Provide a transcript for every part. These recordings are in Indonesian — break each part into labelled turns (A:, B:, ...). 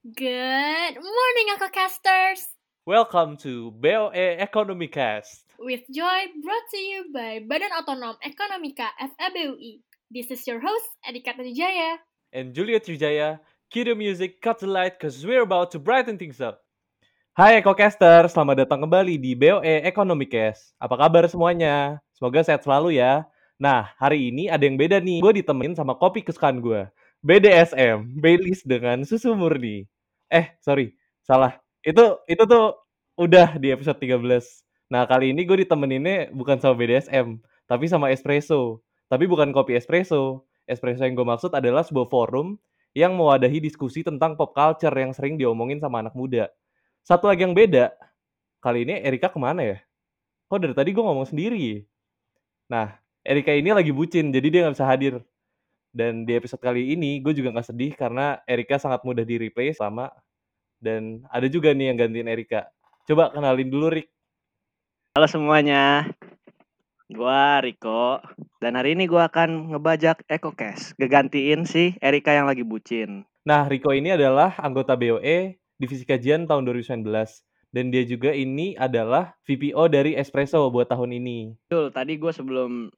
A: Good morning, Uncle Casters!
B: Welcome to BOE Economy Cast.
A: With joy brought to you by Badan Otonom Ekonomika FEBUI. This is your host, Adika Trijaya.
B: And Julia Trijaya, cue the music, cut the light, cause we're about to brighten things up. Hai EcoCaster, selamat datang kembali di BOE Economy Cast. Apa kabar semuanya? Semoga sehat selalu ya. Nah, hari ini ada yang beda nih. Gue ditemenin sama kopi kesukaan gue. BDSM, Baileys dengan susu murni. Eh, sorry, salah. Itu itu tuh udah di episode 13. Nah, kali ini gue ditemeninnya bukan sama BDSM, tapi sama espresso. Tapi bukan kopi espresso. Espresso yang gue maksud adalah sebuah forum yang mewadahi diskusi tentang pop culture yang sering diomongin sama anak muda. Satu lagi yang beda, kali ini Erika ke mana ya? Kok dari tadi gue ngomong sendiri? Nah, Erika ini lagi bucin, jadi dia nggak bisa hadir. Dan di episode kali ini, gue juga nggak sedih karena Erika sangat mudah di replace sama dan ada juga nih yang gantiin Erika. Coba kenalin dulu, Rik.
C: Halo semuanya, gua Riko dan hari ini gua akan ngebajak EcoCast, ngegantiin si Erika yang lagi bucin.
B: Nah, Riko ini adalah anggota BOE Divisi Kajian tahun 2019 dan dia juga ini adalah VPO dari Espresso buat tahun ini.
C: Betul, tadi gua sebelum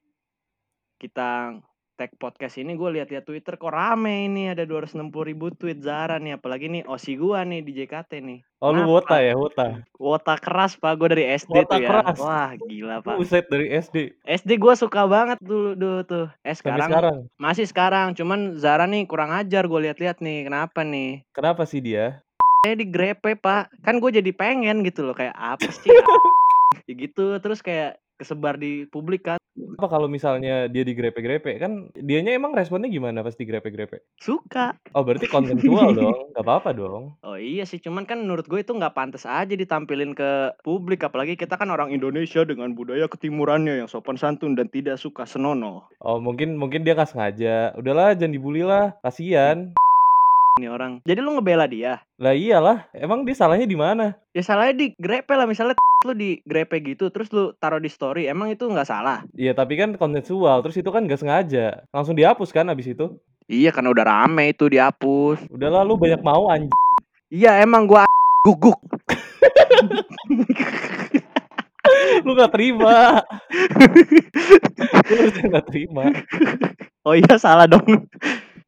C: kita tag podcast ini gue lihat-lihat Twitter kok rame ini ada 260 ribu tweet Zara nih apalagi nih Osi gua nih di JKT nih.
B: Oh, lu
C: Kenapa?
B: wota ya, wota.
C: Wota keras pak gue dari SD
B: Wota
C: tuh ya.
B: keras.
C: Wah gila pak.
B: Buset dari SD.
C: SD gue suka banget dulu dulu tuh. Eh
B: Sampai
C: sekarang,
B: sekarang.
C: masih sekarang cuman Zara nih kurang ajar gue lihat-lihat nih kenapa nih?
B: Kenapa sih dia?
C: Saya digrepe pak kan gue jadi pengen gitu loh kayak apa sih ya gitu terus kayak kesebar di publik kan
B: Apa kalau misalnya dia digrepe-grepe? Kan dianya emang responnya gimana pas digrepe-grepe?
C: suka
B: Oh, berarti konsensual dong. Gak apa-apa dong.
C: oh iya sih cuman kan menurut gue itu nggak pantas aja ditampilin ke publik apalagi kita kan orang Indonesia dengan budaya ketimurannya yang sopan santun dan tidak suka senonoh
B: Oh, mungkin mungkin dia nggak sengaja. Udahlah, jangan dibully lah. Kasian.
C: ini orang jadi lu ngebela dia
B: Lah iyalah, emang dia salahnya di mana?
C: ya salahnya di grepe lah misalnya lu di grepe gitu terus lu taruh di story emang itu nggak salah
B: Iya, tapi kan konsensual. Terus itu kan gak sengaja. Langsung dihapus kan abis itu.
C: iya karena udah rame itu dihapus
B: Udahlah, lu banyak mau anjing.
C: iya emang gua guguk
B: Lu gak terima. lu gak terima.
C: oh iya salah dong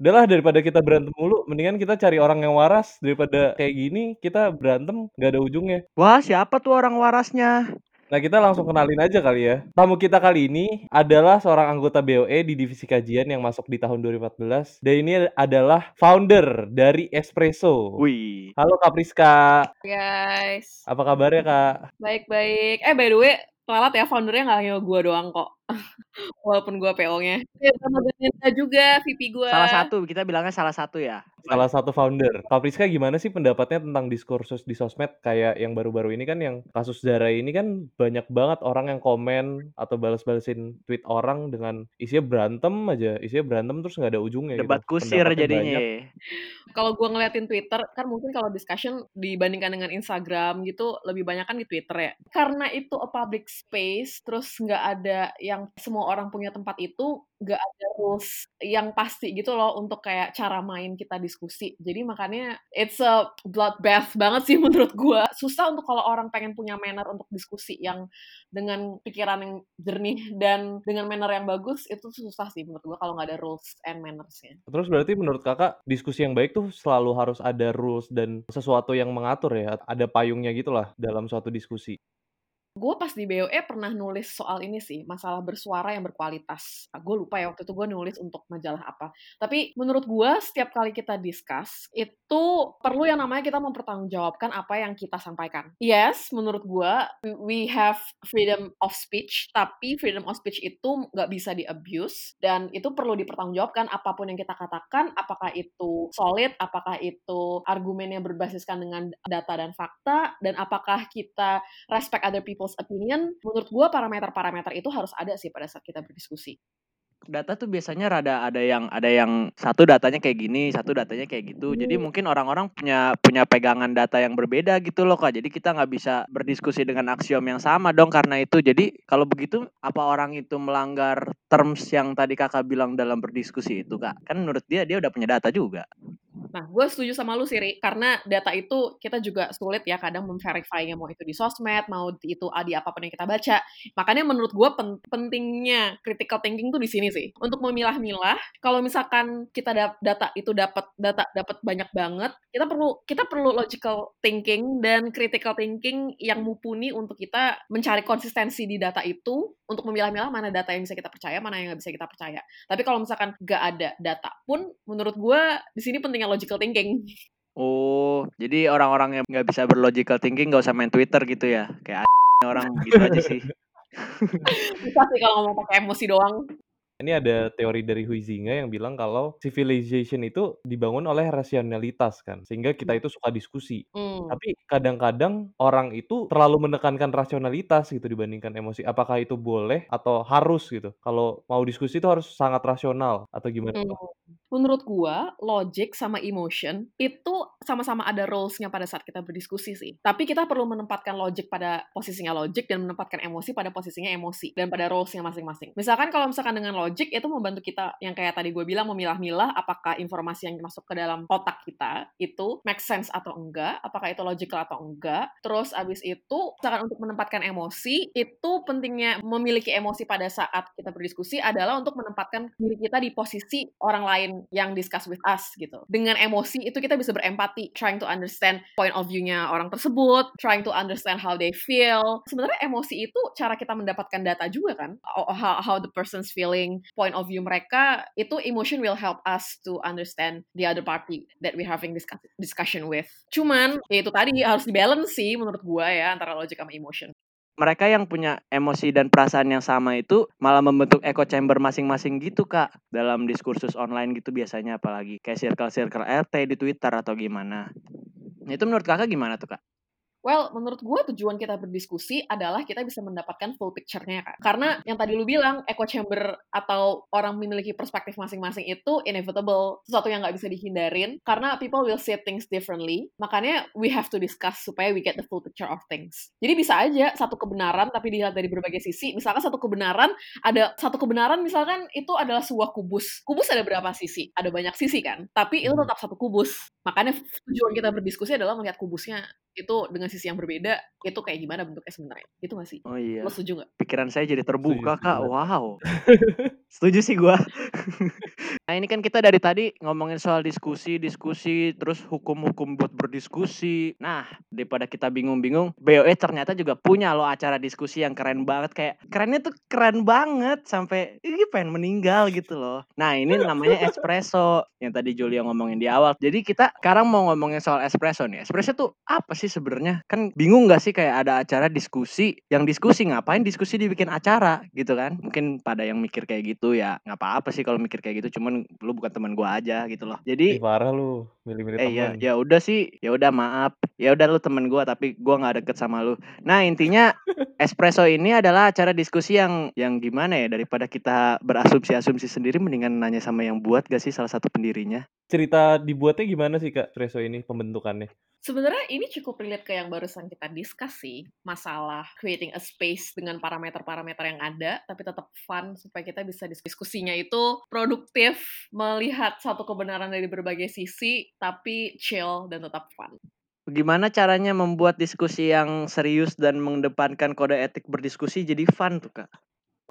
B: Udahlah, daripada kita berantem mulu, mendingan kita cari orang yang waras. Daripada kayak gini, kita berantem gak ada ujungnya.
C: wah siapa tuh orang warasnya
B: Nah, kita langsung kenalin aja kali ya. Tamu kita kali ini adalah seorang anggota BOE di divisi kajian yang masuk di tahun 2014. Dan ini adalah founder dari Espresso.
C: wih
B: Halo Kak Priska,
A: Guys,
B: apa kabarnya Kak?
A: baik-baik. Eh, by the way, Lalat ya, foundernya nggak hanya gue doang kok. Walaupun gue PO-nya. Ya, sama Ganenda juga, VP gue.
C: salah satu kita bilangnya salah satu ya
B: Salah satu founder. Kak Priska gimana sih pendapatnya tentang diskursus di sosmed kayak yang baru-baru ini kan yang kasus Zara ini kan banyak banget orang yang komen atau balas-balasin tweet orang dengan isinya berantem aja, isinya berantem terus nggak ada ujungnya
C: debat
B: gitu.
C: kusir
B: Pendapatnya
C: jadinya ya.
A: Kalau gue ngeliatin Twitter, kan mungkin kalau discussion dibandingkan dengan Instagram gitu, lebih banyak kan di Twitter ya. Karena itu a public space, terus nggak ada yang semua orang punya tempat itu, nggak ada rules yang pasti gitu loh untuk kayak cara main kita diskusi. Jadi makanya it's a bloodbath banget sih menurut gue. Susah untuk kalau orang pengen punya manner untuk diskusi yang dengan pikiran yang jernih dan dengan manner yang bagus itu susah sih menurut gue kalau nggak ada rules and mannersnya.
B: Terus berarti menurut kakak diskusi yang baik tuh selalu harus ada rules dan sesuatu yang mengatur ya, ada payungnya gitulah dalam suatu diskusi.
A: Gue pas di BOE pernah nulis soal ini sih masalah bersuara yang berkualitas. Gue lupa ya waktu itu gue nulis untuk majalah apa. Tapi menurut gue setiap kali kita discuss itu perlu yang namanya kita mempertanggungjawabkan apa yang kita sampaikan. Yes menurut gue we have freedom of speech tapi freedom of speech itu nggak bisa di abuse dan itu perlu dipertanggungjawabkan apa pun yang kita katakan apakah itu solid apakah itu argumennya berbasiskan dengan data dan fakta dan apakah kita respect other people's opinion, menurut gue parameter-parameter itu harus ada sih pada saat kita berdiskusi.
C: data tuh biasanya rada ada yang ada yang satu datanya kayak gini, satu datanya kayak gitu. Jadi mungkin orang-orang punya punya pegangan data yang berbeda gitu loh kak. Jadi kita nggak bisa berdiskusi dengan aksiom yang sama dong karena itu. Jadi kalau begitu apa orang itu melanggar terms yang tadi kakak bilang dalam berdiskusi itu kak? Kan menurut dia dia udah punya data juga.
A: Nah, gue setuju sama lu Siri, karena data itu kita juga sulit ya kadang memverify mau itu di sosmed, mau itu di apa pun yang kita baca. Makanya menurut gue pen pentingnya critical thinking tuh di sini sih. Untuk memilah-milah, kalau misalkan kita data itu dapat data dapat banyak banget, kita perlu kita perlu logical thinking dan critical thinking yang mumpuni untuk kita mencari konsistensi di data itu untuk memilah-milah mana data yang bisa kita percaya, mana yang nggak bisa kita percaya. Tapi kalau misalkan nggak ada data pun, menurut gue di sini pentingnya logical thinking.
C: Oh, jadi orang-orang yang nggak bisa berlogical thinking nggak usah main Twitter gitu ya? Kayak orang gitu aja sih.
A: bisa sih kalau ngomong pakai emosi doang.
B: Ini ada teori dari Huizinga yang bilang kalau civilization itu dibangun oleh rasionalitas kan, sehingga kita itu suka diskusi.
A: Hmm.
B: Tapi kadang-kadang orang itu terlalu menekankan rasionalitas gitu dibandingkan emosi. Apakah itu boleh atau harus gitu? Kalau mau diskusi itu harus sangat rasional atau gimana?
A: Hmm. Menurut gua, logic sama emotion itu sama-sama ada roles-nya pada saat kita berdiskusi sih. Tapi kita perlu menempatkan logic pada posisinya logic dan menempatkan emosi pada posisinya emosi dan pada roles-nya masing-masing. Misalkan kalau misalkan dengan logic itu membantu kita yang kayak tadi gue bilang memilah-milah apakah informasi yang masuk ke dalam otak kita itu make sense atau enggak, apakah itu logical atau enggak. Terus abis itu, misalkan untuk menempatkan emosi, itu pentingnya memiliki emosi pada saat kita berdiskusi adalah untuk menempatkan diri kita di posisi orang lain yang discuss with us gitu. Dengan emosi itu kita bisa berempati, trying to understand point of view-nya orang tersebut, trying to understand how they feel. Sebenarnya emosi itu cara kita mendapatkan data juga kan, how, how the person's feeling, point of view mereka, itu emotion will help us to understand the other party that we having discuss discussion with. Cuman, ya itu tadi harus dibalance sih menurut gua ya antara logic sama emotion
C: mereka yang punya emosi dan perasaan yang sama itu malah membentuk echo chamber masing-masing gitu kak dalam diskursus online gitu biasanya apalagi kayak circle-circle RT di Twitter atau gimana itu menurut kakak gimana tuh kak?
A: Well, menurut gue tujuan kita berdiskusi adalah kita bisa mendapatkan full picture-nya kan. Karena yang tadi lu bilang, echo chamber atau orang memiliki perspektif masing-masing itu inevitable, sesuatu yang nggak bisa dihindarin, karena people will see things differently. Makanya we have to discuss supaya we get the full picture of things. Jadi bisa aja satu kebenaran tapi dilihat dari berbagai sisi. Misalkan satu kebenaran, ada satu kebenaran misalkan itu adalah sebuah kubus. Kubus ada berapa sisi? Ada banyak sisi kan? Tapi itu tetap satu kubus. Makanya tujuan kita berdiskusi adalah melihat kubusnya itu dengan sisi yang berbeda itu kayak gimana bentuknya sebenarnya? Itu gak sih?
C: Oh iya.
A: Lo setuju gak
C: pikiran saya jadi terbuka setuju, kak. wow setuju sih gue nah ini kan kita dari tadi ngomongin soal diskusi diskusi terus hukum-hukum buat berdiskusi. Nah daripada kita bingung-bingung BOE ternyata juga punya loh acara diskusi yang keren banget. Kayak kerennya tuh keren banget sampai ini pengen meninggal gitu loh. Nah ini namanya espresso yang tadi Julia ngomongin di awal. Jadi kita sekarang mau ngomongin soal espresso nih. Espresso tuh apa sih sebenarnya? Kan bingung gak sih kayak ada acara diskusi? Yang diskusi ngapain? Diskusi dibikin acara gitu kan? Mungkin pada yang mikir kayak gitu ya nggak apa-apa sih kalau mikir kayak gitu cuman lu bukan teman gua aja gitu loh. Jadi
B: eh, parah lu milih-milih
C: eh, ya ya udah sih ya udah maaf. Ya udah lu temen gua tapi gua nggak deket sama lu. Nah intinya espresso ini adalah acara diskusi yang yang gimana ya daripada kita berasumsi-asumsi sendiri mendingan nanya sama yang buat gak sih salah satu pendirinya?
B: Cerita dibuatnya gimana sih kak espresso ini pembentukannya
A: Sebenarnya ini cukup relate ke yang barusan kita discuss sih, masalah creating a space dengan parameter-parameter yang ada, tapi tetap fun supaya kita bisa diskusinya itu produktif, melihat satu kebenaran dari berbagai sisi, tapi chill dan tetap fun.
C: Gimana caranya membuat diskusi yang serius dan mengedepankan kode etik berdiskusi jadi fun tuh kak?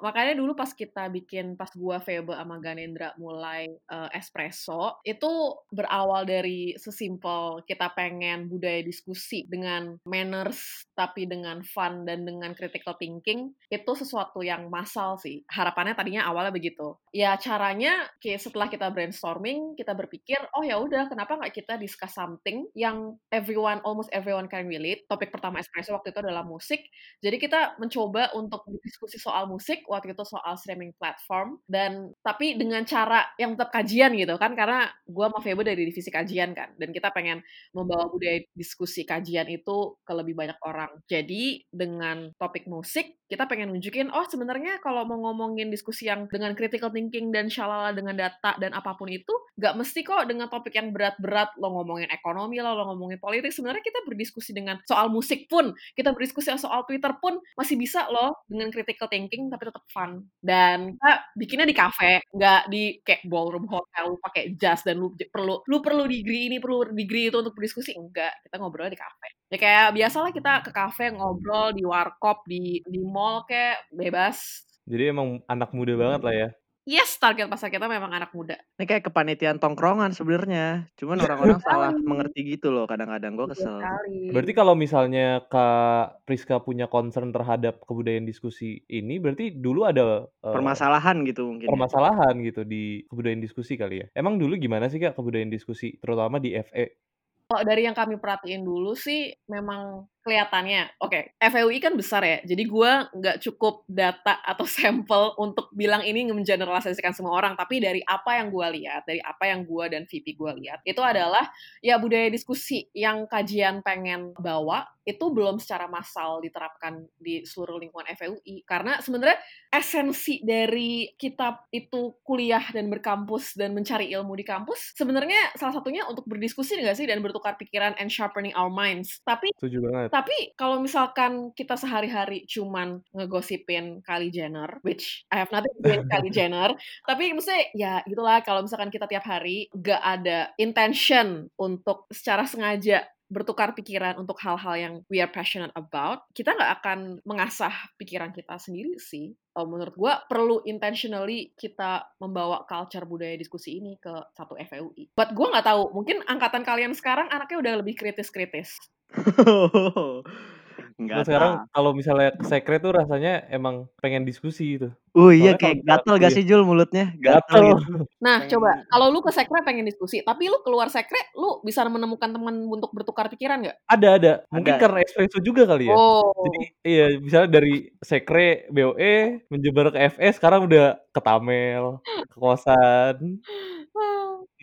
A: Makanya dulu pas kita bikin, pas gua Febe sama Ganendra mulai uh, espresso, itu berawal dari sesimpel kita pengen budaya diskusi dengan manners, tapi dengan fun dan dengan critical thinking, itu sesuatu yang massal sih. Harapannya tadinya awalnya begitu. Ya caranya, kayak setelah kita brainstorming, kita berpikir, oh ya udah, kenapa nggak kita discuss something yang everyone, almost everyone can relate. Topik pertama espresso waktu itu adalah musik. Jadi kita mencoba untuk diskusi soal musik, waktu itu soal streaming platform. Dan tapi dengan cara yang tetap kajian gitu kan karena gue sama Febo dari divisi kajian kan dan kita pengen membawa budaya diskusi kajian itu ke lebih banyak orang. Jadi dengan topik musik kita pengen nunjukin oh sebenarnya kalau mau ngomongin diskusi yang dengan critical thinking dan shalala dengan data dan apa pun itu nggak mesti kok dengan topik yang berat-berat lo ngomongin ekonomi lo lo ngomongin politik. Sebenarnya kita berdiskusi dengan soal musik pun kita berdiskusi soal Twitter pun masih bisa loh dengan critical thinking tapi tetap fun. Dan kita bikinnya di kafe nggak di kayak ballroom hotel pakai jas dan lu perlu lu perlu degree ini perlu degree itu untuk berdiskusi enggak. Kita ngobrolnya di kafe ya kayak biasalah kita ke kafe ngobrol di warkop di di mall kayak bebas.
B: Jadi emang anak muda banget lah ya
A: Yes, target pasar kita memang anak muda.
C: Ini kayak kepanitiaan tongkrongan sebenarnya. Cuman orang-orang salah mengerti gitu loh kadang-kadang gue kesel.
B: Berarti kalau misalnya Kak Priska punya concern terhadap kebudayaan diskusi ini berarti dulu ada
C: uh, permasalahan gitu mungkin.
B: Ya? Permasalahan ya? gitu di kebudayaan diskusi kali ya. Emang dulu gimana sih Kak kebudayaan diskusi terutama di FE?
A: Kalau dari yang kami perhatiin dulu sih memang kelihatannya, oke, okay, FEUI kan besar ya, jadi gue nggak cukup data atau sampel untuk bilang ini mengeneralisasikan semua orang, tapi dari apa yang gue lihat, dari apa yang gue dan VP gue lihat, itu adalah ya budaya diskusi yang kajian pengen bawa itu belum secara massal diterapkan di seluruh lingkungan FEUI karena sebenarnya esensi dari kita itu kuliah dan berkampus dan mencari ilmu di kampus sebenarnya salah satunya untuk berdiskusi nggak sih dan bertukar pikiran and sharpening our minds. Tapi
B: Setuju banget
A: tapi kalau misalkan kita sehari-hari cuman ngegosipin Kylie Jenner, which I have nothing against Kylie Jenner, tapi maksudnya ya gitulah kalau misalkan kita tiap hari gak ada intention untuk secara sengaja bertukar pikiran untuk hal-hal yang we are passionate about, kita nggak akan mengasah pikiran kita sendiri sih. Oh, menurut gue perlu intentionally kita membawa culture budaya diskusi ini ke satu FEUI. Buat gue nggak tahu, mungkin angkatan kalian sekarang anaknya udah lebih kritis-kritis.
B: Enggak sekarang kalau misalnya sekret tuh rasanya emang pengen diskusi gitu.
C: Oh iya kayak gatel gak sih Jul mulutnya? Gatel.
A: Gitu. Nah coba kalau lu ke sekret pengen diskusi, tapi lu keluar sekret, lu bisa menemukan teman untuk bertukar pikiran nggak?
B: Ada ada. Mungkin ada. karena espresso juga kali ya. Oh. Jadi iya misalnya dari sekret BOE menyebar ke FS sekarang udah ke Tamel, ke kosan.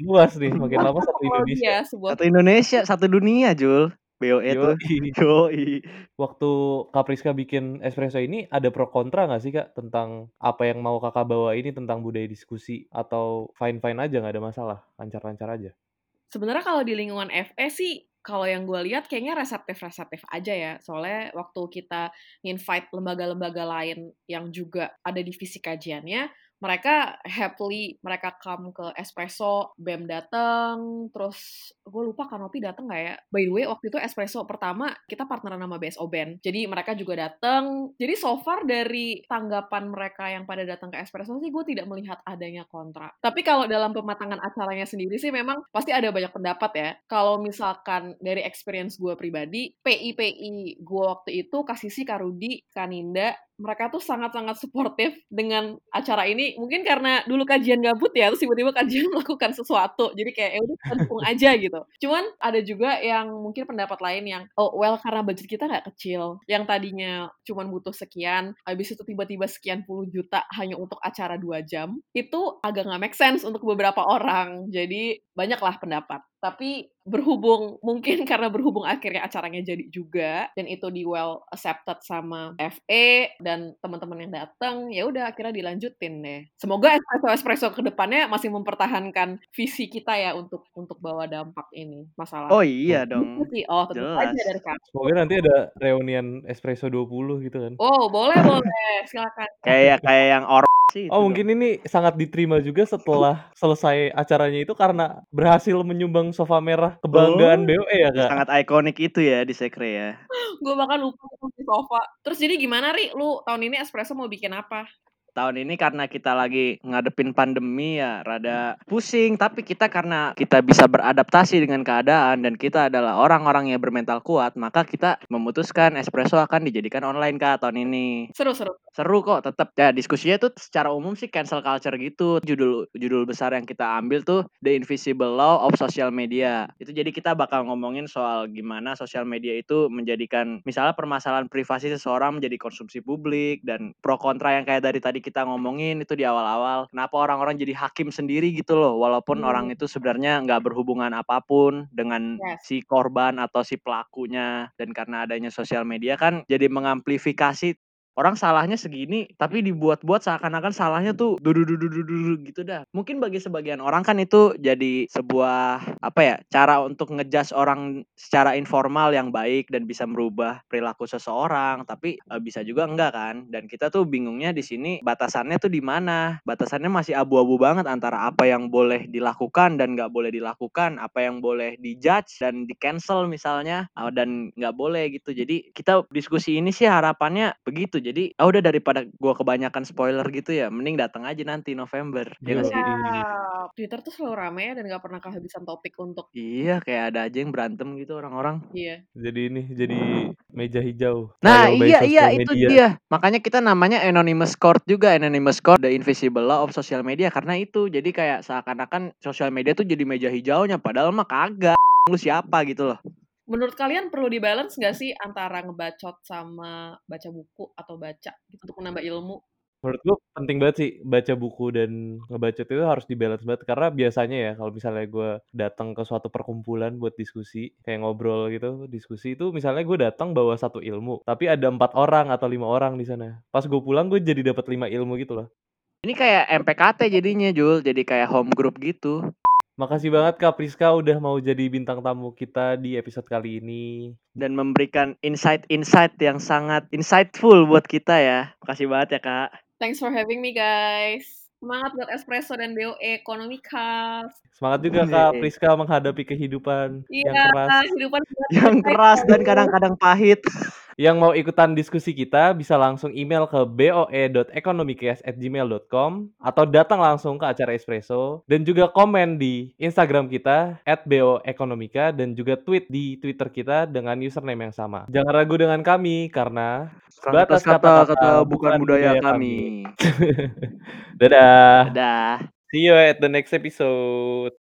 B: Luas nih, makin lama satu Indonesia.
C: Satu Indonesia, satu dunia, Jul. BOE tuh.
B: Yoi. Waktu Kak Priska bikin espresso ini ada pro kontra gak sih Kak tentang apa yang mau Kakak bawa ini tentang budaya diskusi atau fine-fine aja nggak ada masalah, lancar-lancar aja?
A: Sebenarnya kalau di lingkungan FE sih kalau yang gue lihat kayaknya reseptif-reseptif aja ya. Soalnya waktu kita invite lembaga-lembaga lain yang juga ada divisi kajiannya, mereka happily mereka come ke espresso bem dateng terus gue lupa kanopi dateng nggak ya? By the way waktu itu espresso pertama kita partneran sama BSO Band jadi mereka juga dateng. Jadi so far dari tanggapan mereka yang pada datang ke espresso sih gue tidak melihat adanya kontra. Tapi kalau dalam pematangan acaranya sendiri sih memang pasti ada banyak pendapat ya. Kalau misalkan dari experience gue pribadi PI PI gue waktu itu kasih si Karudi Kaninda mereka tuh sangat-sangat suportif dengan acara ini. Mungkin karena dulu kajian gabut ya terus tiba-tiba kajian melakukan sesuatu. Jadi kayak ya udah dukung aja gitu. Cuman ada juga yang mungkin pendapat lain yang oh well karena budget kita nggak kecil. Yang tadinya cuman butuh sekian habis itu tiba-tiba sekian puluh juta hanya untuk acara dua jam itu agak nggak make sense untuk beberapa orang. Jadi banyaklah pendapat. Tapi berhubung mungkin karena berhubung akhirnya acaranya jadi juga dan itu di well accepted sama FE dan teman-teman yang datang ya udah akhirnya dilanjutin deh. Semoga espresso espresso ke depannya masih mempertahankan visi kita ya untuk untuk bawa dampak ini masalah.
C: Oh iya dong.
A: Oh tentu Jelas. aja dari
B: kami. Semoga nanti ada reunian espresso 20 gitu kan.
A: Oh boleh boleh. Silakan.
C: Kayak kayak yang orang sih.
B: Oh, mungkin ini sangat diterima juga setelah selesai acaranya itu karena berhasil menyumbang sofa merah kebanggaan oh, BOE ya, Kak.
C: Sangat ikonik itu ya di Sekre ya.
A: Gue bahkan lupa di sofa. Terus jadi gimana, Ri? Lu tahun ini espresso mau bikin apa?
C: Tahun ini karena kita lagi ngadepin pandemi ya rada pusing tapi kita karena kita bisa beradaptasi dengan keadaan dan kita adalah orang-orang yang bermental kuat maka kita memutuskan espresso akan dijadikan online kak tahun ini.
A: Seru seru.
C: Seru kok tetap ya diskusinya tuh secara umum sih cancel culture gitu. Judul judul besar yang kita ambil tuh The Invisible Law of Social Media. Itu jadi kita bakal ngomongin soal gimana sosial media itu menjadikan misalnya permasalahan privasi seseorang menjadi konsumsi publik dan pro kontra yang kayak dari tadi kita ngomongin itu di awal-awal kenapa orang-orang jadi hakim sendiri gitu loh walaupun hmm. orang itu sebenarnya nggak berhubungan apa pun dengan yes. si korban atau si pelakunya dan karena adanya sosial media kan jadi mengamplifikasi orang salahnya segini tapi dibuat-buat seakan-akan salahnya tuh dudududududu gitu dah. Mungkin bagi sebagian orang kan itu jadi sebuah apa ya cara untuk ngejudge orang secara informal yang baik dan bisa merubah perilaku seseorang tapi e, bisa juga enggak kan? Dan kita tuh bingungnya di sini batasannya tuh di mana? Batasannya masih abu-abu banget antara apa yang boleh dilakukan dan nggak boleh dilakukan apa yang boleh dijudge dan di cancel misalnya uh, dan nggak boleh gitu. Jadi kita diskusi ini sih harapannya begitu jadi ah udah daripada gua kebanyakan spoiler gitu ya mending datang aja nanti November ya nggak sih?
A: Iya, Twitter tuh selalu rame ya dan nggak pernah kehabisan topik untuk
C: iya kayak ada aja yang berantem gitu orang-orang.
A: Iya.
B: Jadi ini jadi meja hijau.
C: Nah iya iya itu dia. Makanya kita namanya anonymous court juga anonymous court the invisible law of social media karena itu. Jadi kayak seakan-akan sosial media tuh jadi meja hijaunya padahal mah kagak. Lu siapa gitu loh
A: Menurut kalian perlu dibalance nggak sih antara ngebacot sama baca buku atau baca gitu untuk menambah ilmu?
B: Menurut gue penting banget sih baca buku dan ngebacot itu harus dibalance banget. Karena biasanya ya kalau misalnya gue datang ke suatu perkumpulan buat diskusi kayak ngobrol gitu diskusi itu misalnya gue datang bawa satu ilmu tapi ada empat orang atau lima orang di sana. Pas gue pulang gue jadi dapat lima ilmu gitu loh.
C: Ini kayak MPKT jadinya Jul. Jadi kayak home group gitu
B: makasih banget kak Priska udah mau jadi bintang tamu kita di episode kali ini
C: dan memberikan insight-insight yang sangat insightful buat kita ya makasih banget ya kak
A: Thanks for having me guys. Semangat buat Espresso dan BOE Ekonomika.
B: semangat juga kak. Priska menghadapi kehidupan yang
A: Iya,
B: keras
A: kehidupan
C: yang keras dan kadang-kadang pahit
B: Yang mau ikutan diskusi kita bisa langsung email ke boe.economicast@gmail.com atau datang langsung ke acara Espresso dan juga komen di Instagram kita @boeconomica dan juga tweet di Twitter kita dengan username yang sama. Jangan ragu dengan kami karena
C: batas kata-kata bukan budaya kami
B: Dadah.
C: Dadah.
B: See you at the next episode.